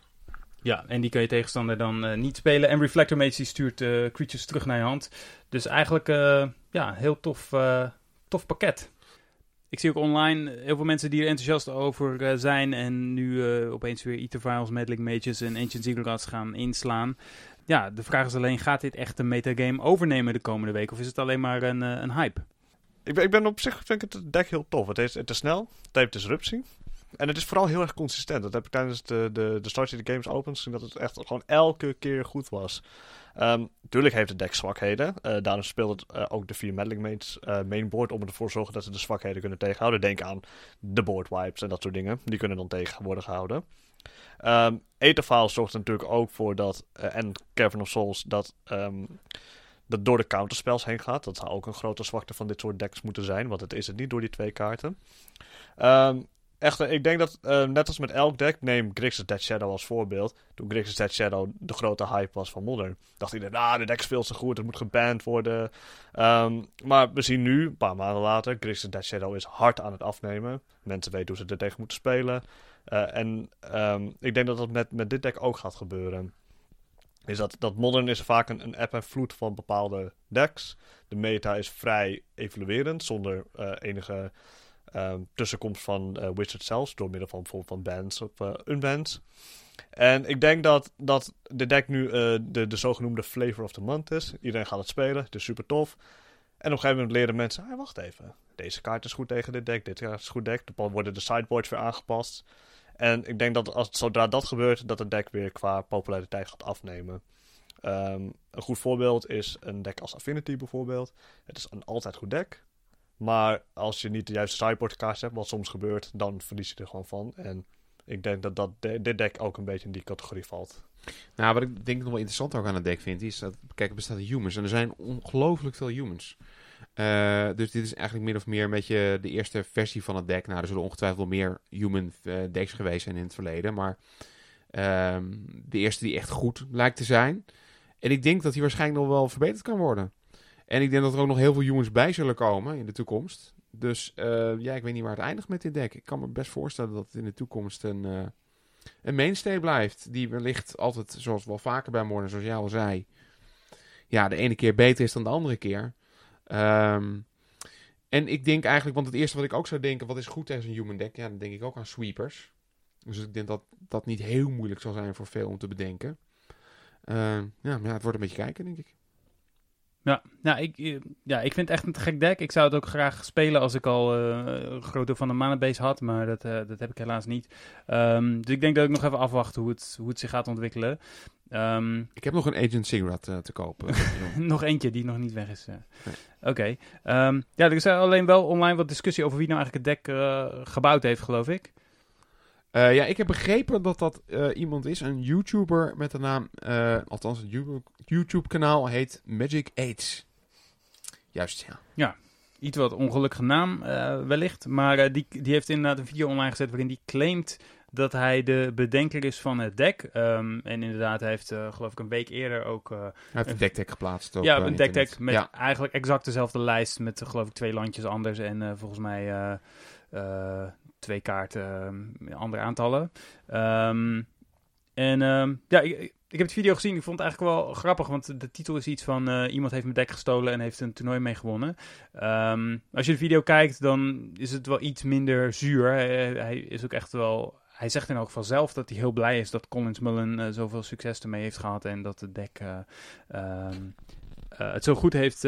Ja, en die kan je tegenstander dan niet spelen. En Reflector Mage die stuurt creatures terug naar je hand. Dus eigenlijk, ja, heel tof, tof pakket. Ik zie ook online heel veel mensen die er enthousiast over zijn. En nu opeens weer Ether Files, Meddling Mages en Ancient Ziggurat gaan inslaan. Ja, de vraag is alleen, gaat dit echt een metagame overnemen de komende week? Of is het alleen maar een, een hype? Ik ben, ik ben op zich vind ik het deck heel tof. Het is, het is snel, het heeft disruptie. En het is vooral heel erg consistent. Dat heb ik tijdens de, de, de Star Games Opens gezien, dat het echt gewoon elke keer goed was. Um, tuurlijk heeft het deck zwakheden. Uh, daarom speelt het uh, ook de vier meddling uh, mainboard om ervoor te zorgen dat ze de zwakheden kunnen tegenhouden. Denk aan de board wipes en dat soort dingen. Die kunnen dan tegen worden gehouden. Um, zorgt er natuurlijk ook voor dat, en Cavern of Souls, dat, um, dat door de counterspells heen gaat. Dat zou ook een grote zwakte van dit soort decks moeten zijn, want het is het niet door die twee kaarten. Um, echt, ik denk dat, uh, net als met elk deck, neem Grixis Dead Shadow als voorbeeld. Toen Grixis Dead Shadow de grote hype was van Modern. Dacht iedereen, ah, de deck speelt zo goed, het moet geband worden. Um, maar we zien nu, een paar maanden later, Grixis Dead Shadow is hard aan het afnemen. Mensen weten hoe ze er tegen moeten spelen. Uh, en um, ik denk dat dat met, met dit deck ook gaat gebeuren. Is dat, dat Modern is vaak een, een app en vloed van bepaalde decks. De meta is vrij evoluerend, zonder enige um, tussenkomst van uh, Wizard zelfs, door middel van bijvoorbeeld van bands of uh, unbands. En ik denk dat, dat de deck nu uh, de, de zogenoemde flavor of the month is. Iedereen gaat het spelen, is super tof. En op een gegeven moment leren mensen, ah, wacht even, deze kaart is goed tegen dit deck, dit is goed deck. Dan worden de sideboards weer aangepast. En ik denk dat als, zodra dat gebeurt, dat het deck weer qua populariteit gaat afnemen. Um, een goed voorbeeld is een deck als Affinity bijvoorbeeld. Het is een altijd goed deck. Maar als je niet de juiste sideboard kaart hebt, wat soms gebeurt, dan verlies je er gewoon van. En ik denk dat, dat de, dit deck ook een beetje in die categorie valt. Nou, wat ik denk nog wel interessant ook aan het deck vind, is dat, kijk, er bestaat humans en er zijn ongelooflijk veel humans. Uh, dus dit is eigenlijk meer of meer een beetje de eerste versie van het deck. Nou, er zullen ongetwijfeld meer human uh, decks geweest zijn in het verleden, maar uh, de eerste die echt goed lijkt te zijn. En ik denk dat die waarschijnlijk nog wel verbeterd kan worden. En ik denk dat er ook nog heel veel jongens bij zullen komen in de toekomst. Dus uh, ja, ik weet niet waar het eindigt met dit deck. Ik kan me best voorstellen dat het in de toekomst een, uh, een mainstay blijft. Die wellicht altijd, zoals wel vaker bij Modern, zoals jij al zei. Ja, de ene keer beter is dan de andere keer. Um, en ik denk eigenlijk, want het eerste wat ik ook zou denken, wat is goed tegen een human deck? Ja, dan denk ik ook aan sweepers. Dus ik denk dat dat niet heel moeilijk zal zijn voor veel om te bedenken. Uh, ja, maar ja, het wordt een beetje kijken, denk ik. Ja, nou, ik, eh, ja, ik vind het echt een gek deck. Ik zou het ook graag spelen als ik al uh, een groot deel van de manabase had, maar dat, uh, dat heb ik helaas niet. Um, dus ik denk dat ik nog even afwacht hoe het, hoe het zich gaat ontwikkelen. Um, ik heb nog een Agent Cigarette uh, te kopen. nog eentje die nog niet weg is. Nee. Oké. Okay. Um, ja, er is alleen wel online wat discussie over wie nou eigenlijk het deck gebouwd heeft, geloof ik. Uh, ja, ik heb begrepen dat dat uh, iemand is, een YouTuber met de naam, uh, althans het YouTube-kanaal heet Magic AIDS. Juist, ja. Ja, iets wat ongelukkige naam wellicht, maar die, die heeft inderdaad een video online gezet waarin die claimt dat hij de bedenker is van het deck. Um, en inderdaad, hij heeft geloof ik een week eerder ook... hij heeft een deck geplaatst. Op, ja, een deck met ja. eigenlijk exact dezelfde lijst met geloof ik twee landjes anders en volgens mij twee kaarten, uh, andere aantallen. Um, en um, ja, ik, heb het video gezien. Ik vond het eigenlijk wel grappig, want de titel is iets van uh, iemand heeft mijn deck gestolen en heeft een toernooi mee gewonnen. Als je de video kijkt, dan is het wel iets minder zuur. Hij, is ook echt wel. Hij zegt in elk geval zelf dat hij heel blij is dat Collins Mullen uh, zoveel succes ermee heeft gehad en dat het deck uh, het zo goed heeft,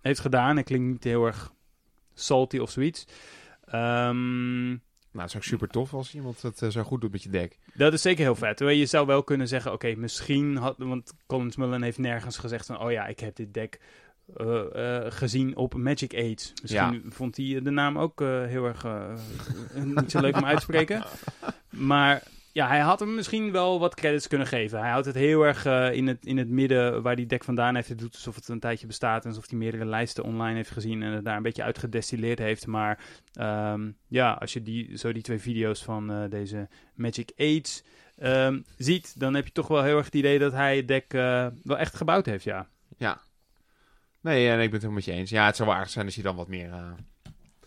heeft gedaan. Het klinkt niet heel erg salty of zoiets. Nou, het is ook super tof als iemand het uh, zo goed doet met je deck. Dat is zeker heel vet. Je zou wel kunnen zeggen, oké, okay, misschien had... Want Collins Mullen heeft nergens gezegd van... Oh ja, ik heb dit deck uh, uh, gezien op Magic Age. Misschien ja. vond hij de naam ook heel erg niet zo leuk om uit te spreken. Maar ja, hij had hem misschien wel wat credits kunnen geven. Hij houdt het heel erg uh, in, het, in het midden waar die deck vandaan heeft. Het doet alsof het een tijdje bestaat en alsof hij meerdere lijsten online heeft gezien en het daar een beetje uitgedestilleerd heeft. Maar um, ja, als je die, zo die twee video's van uh, deze Magic Age um, ziet, dan heb je toch wel heel erg het idee dat hij het deck uh, wel echt gebouwd heeft, ja. Ja. Nee, en ik ben het helemaal met je eens. Ja, het zou wel aardig zijn als je dan wat meer...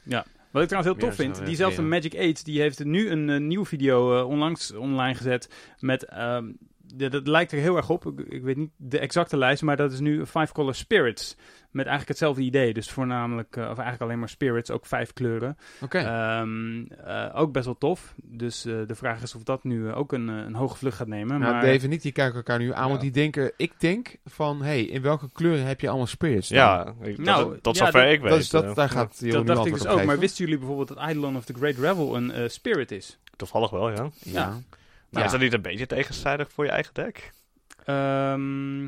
Ja. Wat ik trouwens heel tof vind, diezelfde Magic 8, die heeft nu een uh, nieuwe video uh, onlangs online gezet met... Um, ja, dat lijkt er heel erg op. Ik, ik weet niet de exacte lijst, maar dat is nu Five Color Spirits. Met eigenlijk hetzelfde idee. Dus voornamelijk, eh, of eigenlijk alleen maar spirits, ook vijf kleuren. Oké. Ehm, eh, ook best wel tof. Dus eh, de vraag is of dat nu ook een, een hoge vlucht gaat nemen. Nou, maar, Dave en ik die kijken elkaar nu aan, Ja. want die denken... Ik denk van, hey, in welke kleuren heb je allemaal spirits? dan? Ja, ik, Nou, ja, zover dat- ik weet. dat is, dat, daar gaat dat dacht ik dus op ook. Maar wisten jullie bijvoorbeeld dat Eidolon of the Great Revel een spirit is? Toevallig wel, ja. Ja. Ja. Maar Ja. is dat niet een beetje tegenstrijdig voor je eigen deck? Ehm,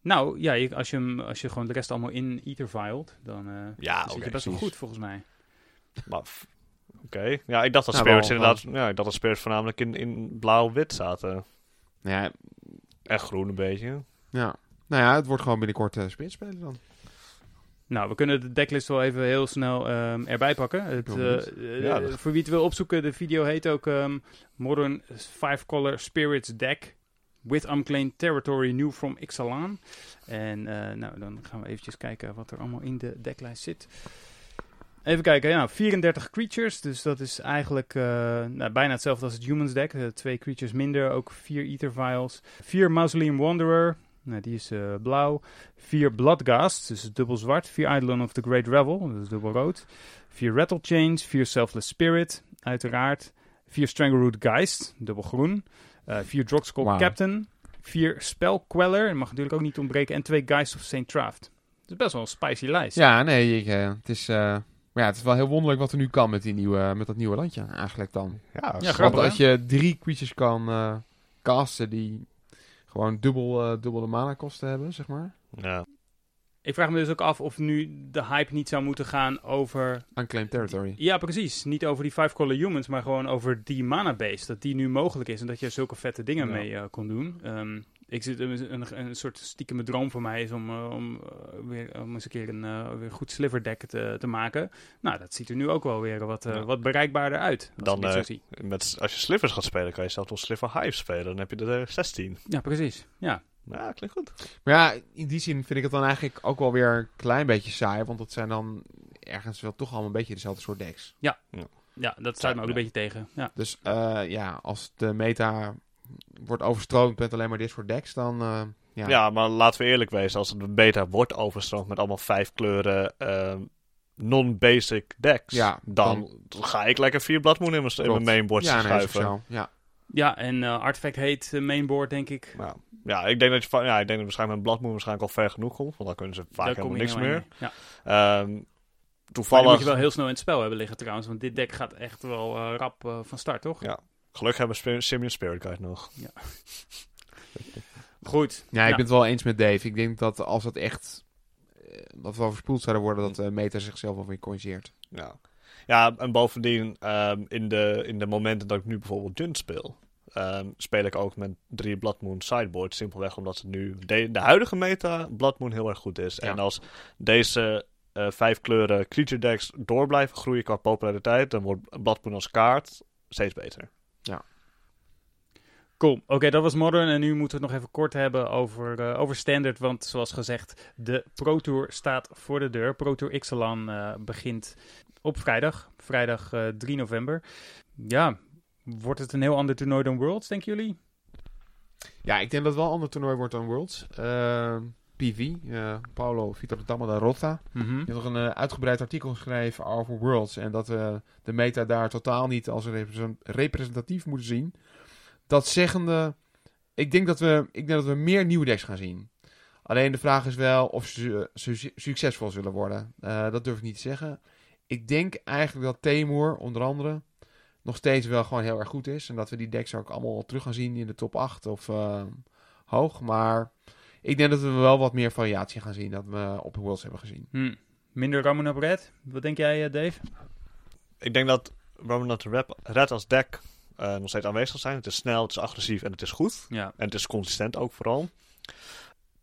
nou, ja, je- als je, hem, als je gewoon de rest allemaal in Ether filed, dan eh Ja, je best wel goed volgens mij. Maar Oké. Ja, ik dacht dat Nou, spirits inderdaad... Ja, ik dacht dat spirits voornamelijk in, in blauw-wit zaten. Nou ja, En groen een beetje. ja. Nou ja, het wordt gewoon binnenkort uh, spirits spelen dan. Nou, we kunnen de decklist wel even heel snel ehm, erbij pakken. Het, eh, eh, Ja, dat- Voor wie het wil opzoeken, de video heet ook ehm, Modern Five Color Spirits Deck with Unclaimed Territory New from Ixalan. En eh, nou, dan gaan we eventjes kijken wat er allemaal in de decklijst zit. Even kijken, ja, 34 creatures, dus dat is eigenlijk nou, bijna hetzelfde als het Humans deck. Twee creatures minder, ook vier Ether Vials. Vier Mausoleum Wanderer, nou, die is eh, blauw. Vier Bloodghast, dus dubbel zwart. Vier Eidolon of the Great Revel, dat is dubbel rood. Vier Rattle Chains, vier Selfless Spirit, uiteraard. Vier Strangleroot Geist, dubbel groen. Eh, vier Drogskull Wauw. Captain. Vier Spell Queller, mag natuurlijk ook niet ontbreken. En twee Geist of St. Traft. Het is best wel een spicy lijst. Ja, nee, ik, eh, het is... eh, maar ja, het is wel heel wonderlijk wat er nu kan met, die nieuwe, met dat nieuwe landje eigenlijk dan. Ja, Ja, grappig. Want als je drie creatures kan eh, casten die gewoon dubbel, eh, dubbel de mana kosten hebben, zeg maar. Ja. Ik vraag me dus ook af of nu de hype niet zou moeten gaan over... Unclaimed territory. Ja, precies. Niet over die Five Color Humans, maar gewoon over die mana base. Dat die nu mogelijk is en dat je zulke vette dingen Ja. mee eh, kon doen. Ehm, ik zit een, een, een soort stiekeme droom voor mij is om, eh, om, eh, weer, om eens een keer een eh, weer goed sliver deck te, te maken. Nou, dat ziet er nu ook wel weer wat, eh, Ja. wat bereikbaarder uit. Als Dan, zo eh, zie. Met, als je slivers gaat spelen, kan je zelfs wel sliver hive spelen. Dan heb je er eh, 16. Ja, precies. Ja. Ja, klinkt goed. Maar ja, in die zin vind ik het dan eigenlijk ook wel weer een klein beetje saai. Want dat zijn dan ergens wel toch allemaal een beetje dezelfde soort decks. ja, dat staat me ook Ja. een beetje tegen. Ja. Dus eh, ja, als de meta wordt overstroomd met alleen maar dit soort decks, dan... eh, ja. Ja. maar laten we eerlijk wezen. Als het een beta wordt overstroomd met allemaal vijf kleuren ehm, non-basic decks. Ja, dan, dan ga ik lekker vier Blood Moon in mijn, in mijn Klopt. mainboard ja, schuiven. zo. Ja. ja, en eh, Artifact heet eh, mainboard, denk ik. Ja. ja, ik denk dat je van, ja, ik denk dat waarschijnlijk met Blood Moon waarschijnlijk al ver genoeg komt. Want dan kunnen ze vaak Daar helemaal niks meer. Ja. Ehm, Maar toevallig, moet je wel heel snel in het spel hebben liggen trouwens. Want dit deck gaat echt wel rap van start, toch? Ja. Gelukkig hebben we Simian Spirit Guide nog. Goed. Ja, ik ben het wel eens met Dave. Ik denk dat als het echt... eh, dat we overspoeld zouden worden, dat de meta zichzelf wel weer corrigeert. Ja, ja en bovendien, ehm, in, de, in de momenten dat ik nu bijvoorbeeld Jund speel, ehm, speel ik ook met drie Blood Moon sideboard. Simpelweg omdat het nu de, de huidige meta Blood Moon heel erg goed is. Ja. En als deze eh, vijf kleuren creature decks door blijven groeien qua populariteit, dan wordt Blood Moon als kaart steeds beter. Cool. Oké, dat was Modern. En nu moeten we het nog even kort hebben over, eh, over Standard. Want zoals gezegd, de Pro Tour staat voor de deur. Pro Tour Ixalan eh, begint op vrijdag. Vrijdag eh, 3 november. Ja, wordt het een heel ander toernooi dan Worlds, denken jullie? Ja, ik denk dat het wel een ander toernooi wordt dan Worlds. Eh, PV, eh, Paulo Vitor Dama da Rota. Die heeft nog een eh, uitgebreid artikel geschreven over Worlds. En dat we de meta daar totaal niet als represen- representatief moeten zien. Dat zeggende, ik denk dat, we, ik denk dat we meer nieuwe decks gaan zien. Alleen de vraag is wel of ze su- succesvol zullen worden. Dat durf ik niet te zeggen. Ik denk eigenlijk dat Temur, onder andere, nog steeds wel gewoon heel erg goed is. En dat we die decks ook allemaal terug gaan zien in de top 8 of hoog. Maar ik denk dat we wel wat meer variatie gaan zien dan we op Worlds hebben gezien. Hm. Minder Ramon op Red. Wat denk jij, eh, Dave? Ik denk dat Rap- Red als deck eh, nog steeds aanwezig zal zijn. Het is snel, het is agressief en het is goed. Ja. En het is consistent ook vooral.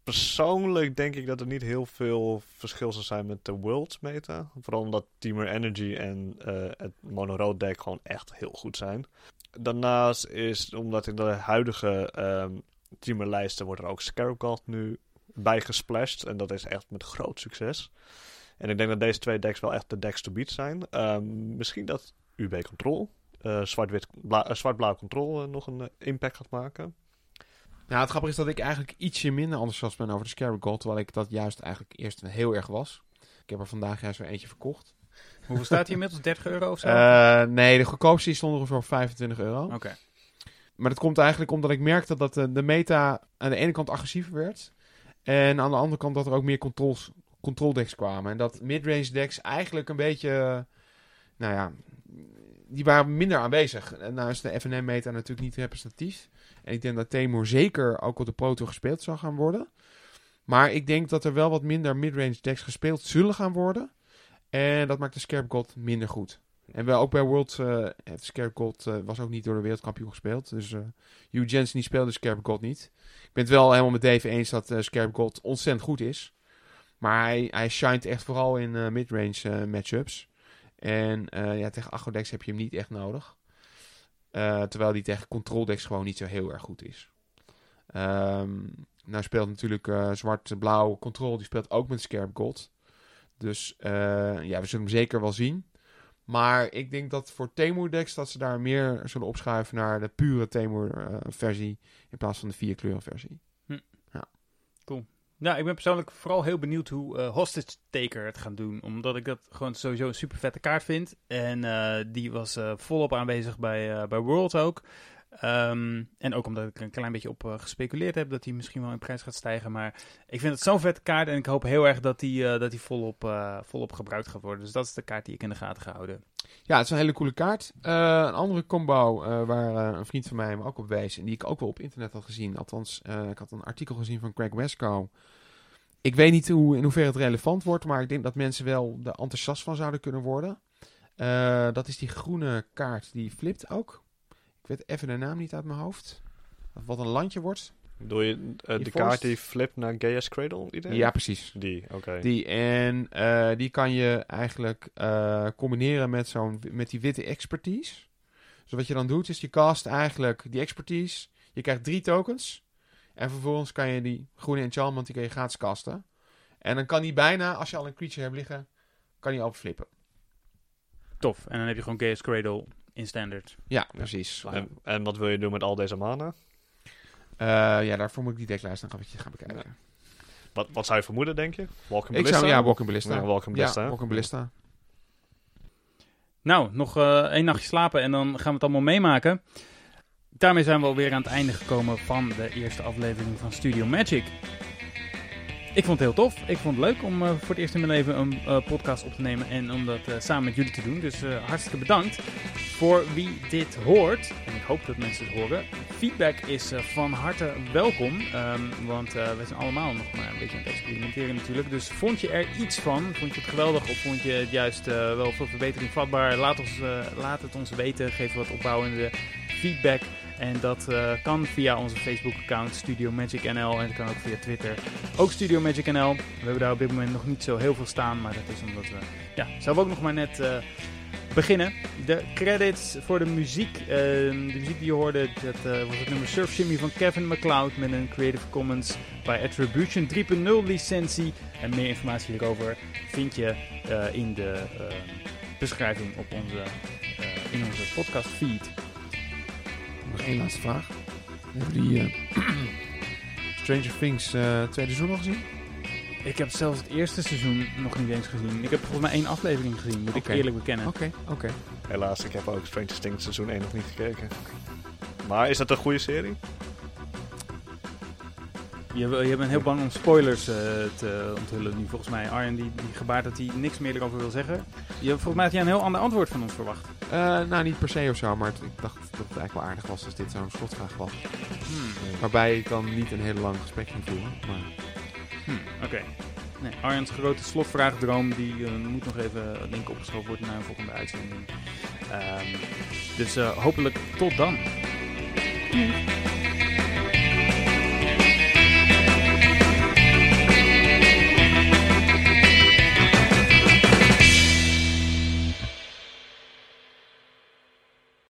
Persoonlijk denk ik dat er niet heel veel verschil zal zijn met de World meta. Vooral omdat Teamer Energy en eh, het Mono Road deck gewoon echt heel goed zijn. Daarnaast is, omdat in de huidige ehm Teamer lijsten wordt er ook Scarab God nu bij gesplashed. En dat is echt met groot succes. En ik denk dat deze twee decks wel echt de decks to beat zijn. Ehm, misschien dat UB Control, eh, zwart-wit, bla- eh, zwart-blauw Control eh, nog een impact gaat maken. Nou, het grappige is dat ik eigenlijk ietsje minder enthousiast ben over de Scarab Gold, terwijl ik dat juist eigenlijk eerst heel erg was. Ik heb er vandaag juist weer eentje verkocht. Hoeveel staat hij inmiddels? 30 euro of zo? Eh, nee, de goedkoopste stond ongeveer op 25 euro. Oké. Maar dat komt eigenlijk omdat ik merkte dat de, de meta aan de ene kant agressiever werd. En aan de andere kant dat er ook meer controls, control decks kwamen. En dat midrange decks eigenlijk een beetje... eh, Nou ja, die waren minder aanwezig. En nou is de FNM meta natuurlijk niet representatief. En ik denk dat Temur zeker ook op de Pro Tour gespeeld zal gaan worden. Maar ik denk dat er wel wat minder midrange decks gespeeld zullen gaan worden. En dat maakt de Scarab God minder goed. En wel ook bij World eh heeft Scarab God eh, was ook niet door de wereldkampioen gespeeld. Dus eh Hugh Jensen die speelde Scarab God niet. Ik ben het wel helemaal met Dave eens dat eh Scarab God ontzettend goed is. Maar hij, hij shined echt vooral in eh, midrange eh, matchups. En eh, ja, tegen Agrodex heb je hem niet echt nodig. Eh, terwijl die tegen Control decks gewoon niet zo heel erg goed is. Ehm nou speelt natuurlijk eh, zwart-blauw Control, die speelt ook met Scarab God. Dus eh, ja, we zullen hem zeker wel zien. Maar ik denk dat voor Temur decks dat ze daar meer zullen opschuiven naar de pure Temur versie in plaats van de vier kleuren versie. Ja, ik ben persoonlijk vooral heel benieuwd hoe eh, Hostage Taker het gaan doen. Omdat ik dat gewoon sowieso een super vette kaart vind. En eh, die was eh, volop aanwezig bij, bij World ook. Ehm, en ook omdat ik een klein beetje op eh, gespeculeerd heb dat hij misschien wel in prijs gaat stijgen. Maar ik vind het zo'n vette kaart en ik hoop heel erg dat die, eh, dat die volop, eh, volop gebruikt gaat worden. Dus dat is de kaart die ik in de gaten ga houden. Ja, het is een hele coole kaart. Een andere combo waar een vriend van mij me ook op wees en die ik ook wel op internet had gezien. Althans, ik had een artikel gezien van Craig Wesco. Ik weet niet hoe, in hoeverre het relevant wordt, maar ik denk dat mensen wel er enthousiast van zouden kunnen worden. Dat is die groene kaart, die flipt ook. Ik weet even de naam niet uit mijn hoofd. Wat een landje wordt. Doe je eh, Die de Forest? kaart die flipt naar Gaia's Cradle idee? Ja, precies. Die, oké. Die, en eh, die kan je eigenlijk eh, combineren met, zo'n, met die witte expertise. Dus wat je dan doet, is je cast eigenlijk die expertise. Je krijgt drie tokens. En vervolgens kan je die groene enchantment, die kan je gratis casten. En dan kan die bijna, als je al een creature hebt liggen, kan die al flippen. Tof. En dan heb je gewoon Chaos Cradle in standard. Ja, precies. En, en wat wil je doen met al deze mana? Eh, ja, daarvoor moet ik die decklijst nog eventjes gaan bekijken. Wat, wat zou je vermoeden, denk je? Walking ik Ballista? zou, ja, Walking Ballista. Ja, Walking Ballista. Ja, Walking Ballista. Nou, nog eh één nachtje slapen en dan gaan we het allemaal meemaken. Daarmee zijn we alweer aan het einde gekomen van de eerste aflevering van Studio Magic. Ik vond het heel tof. Ik vond het leuk om eh, voor het eerst in mijn leven een eh, podcast op te nemen en om dat eh, samen met jullie te doen. Dus hartstikke bedankt. Voor wie dit hoort, en ik hoop dat mensen het horen, feedback is van harte welkom. Ehm, want we zijn allemaal nog maar een beetje aan het experimenteren natuurlijk. Dus vond je er iets van? Vond je het geweldig of vond je het juist wel voor verbetering vatbaar? Laat, ons, laat het ons weten. Geef wat opbouwende feedback. En dat eh, kan via onze Facebook-account Studio Magic NL. En dat kan ook via Twitter. Ook Studio Magic NL. We hebben daar op dit moment nog niet zo heel veel staan. Maar dat is omdat we ja, zelf ook nog maar net eh, beginnen. De credits voor de muziek. eh, de muziek die je hoorde, dat was het nummer Surf Shimmy van Kevin MacLeod. Met een Creative Commons by Attribution 3.0 licentie. En meer informatie hierover vind je in de beschrijving op onze, in onze podcast feed. Nog één laatste vraag. Hebben die eh, Stranger Things eh, tweede seizoen al gezien? Ik heb zelfs het eerste seizoen nog niet eens gezien. Ik heb volgens mij één aflevering gezien, moet ik eerlijk bekennen. Oké, oké. Helaas, ik heb ook Stranger Things seizoen 1 nog niet gekeken. Maar is dat een goede serie? Je, je bent heel bang om spoilers eh, te onthullen nu, volgens mij. Arjen die, die gebaart dat hij niks meer erover wil zeggen. Je, volgens mij had jij een heel ander antwoord van ons verwacht. Eh, nou, niet per se of zo, maar ik dacht dat het eigenlijk wel aardig was als dit zo'n slotvraag was. Hmm. Waarbij ik dan niet een hele lang gesprek ging voeren. Maar Hmm, Oké. Nee, Arjen's grote slotvraagdroom die eh, moet nog even ik opgeschoven worden naar een volgende uitzending. Ehm, dus hopelijk tot dan.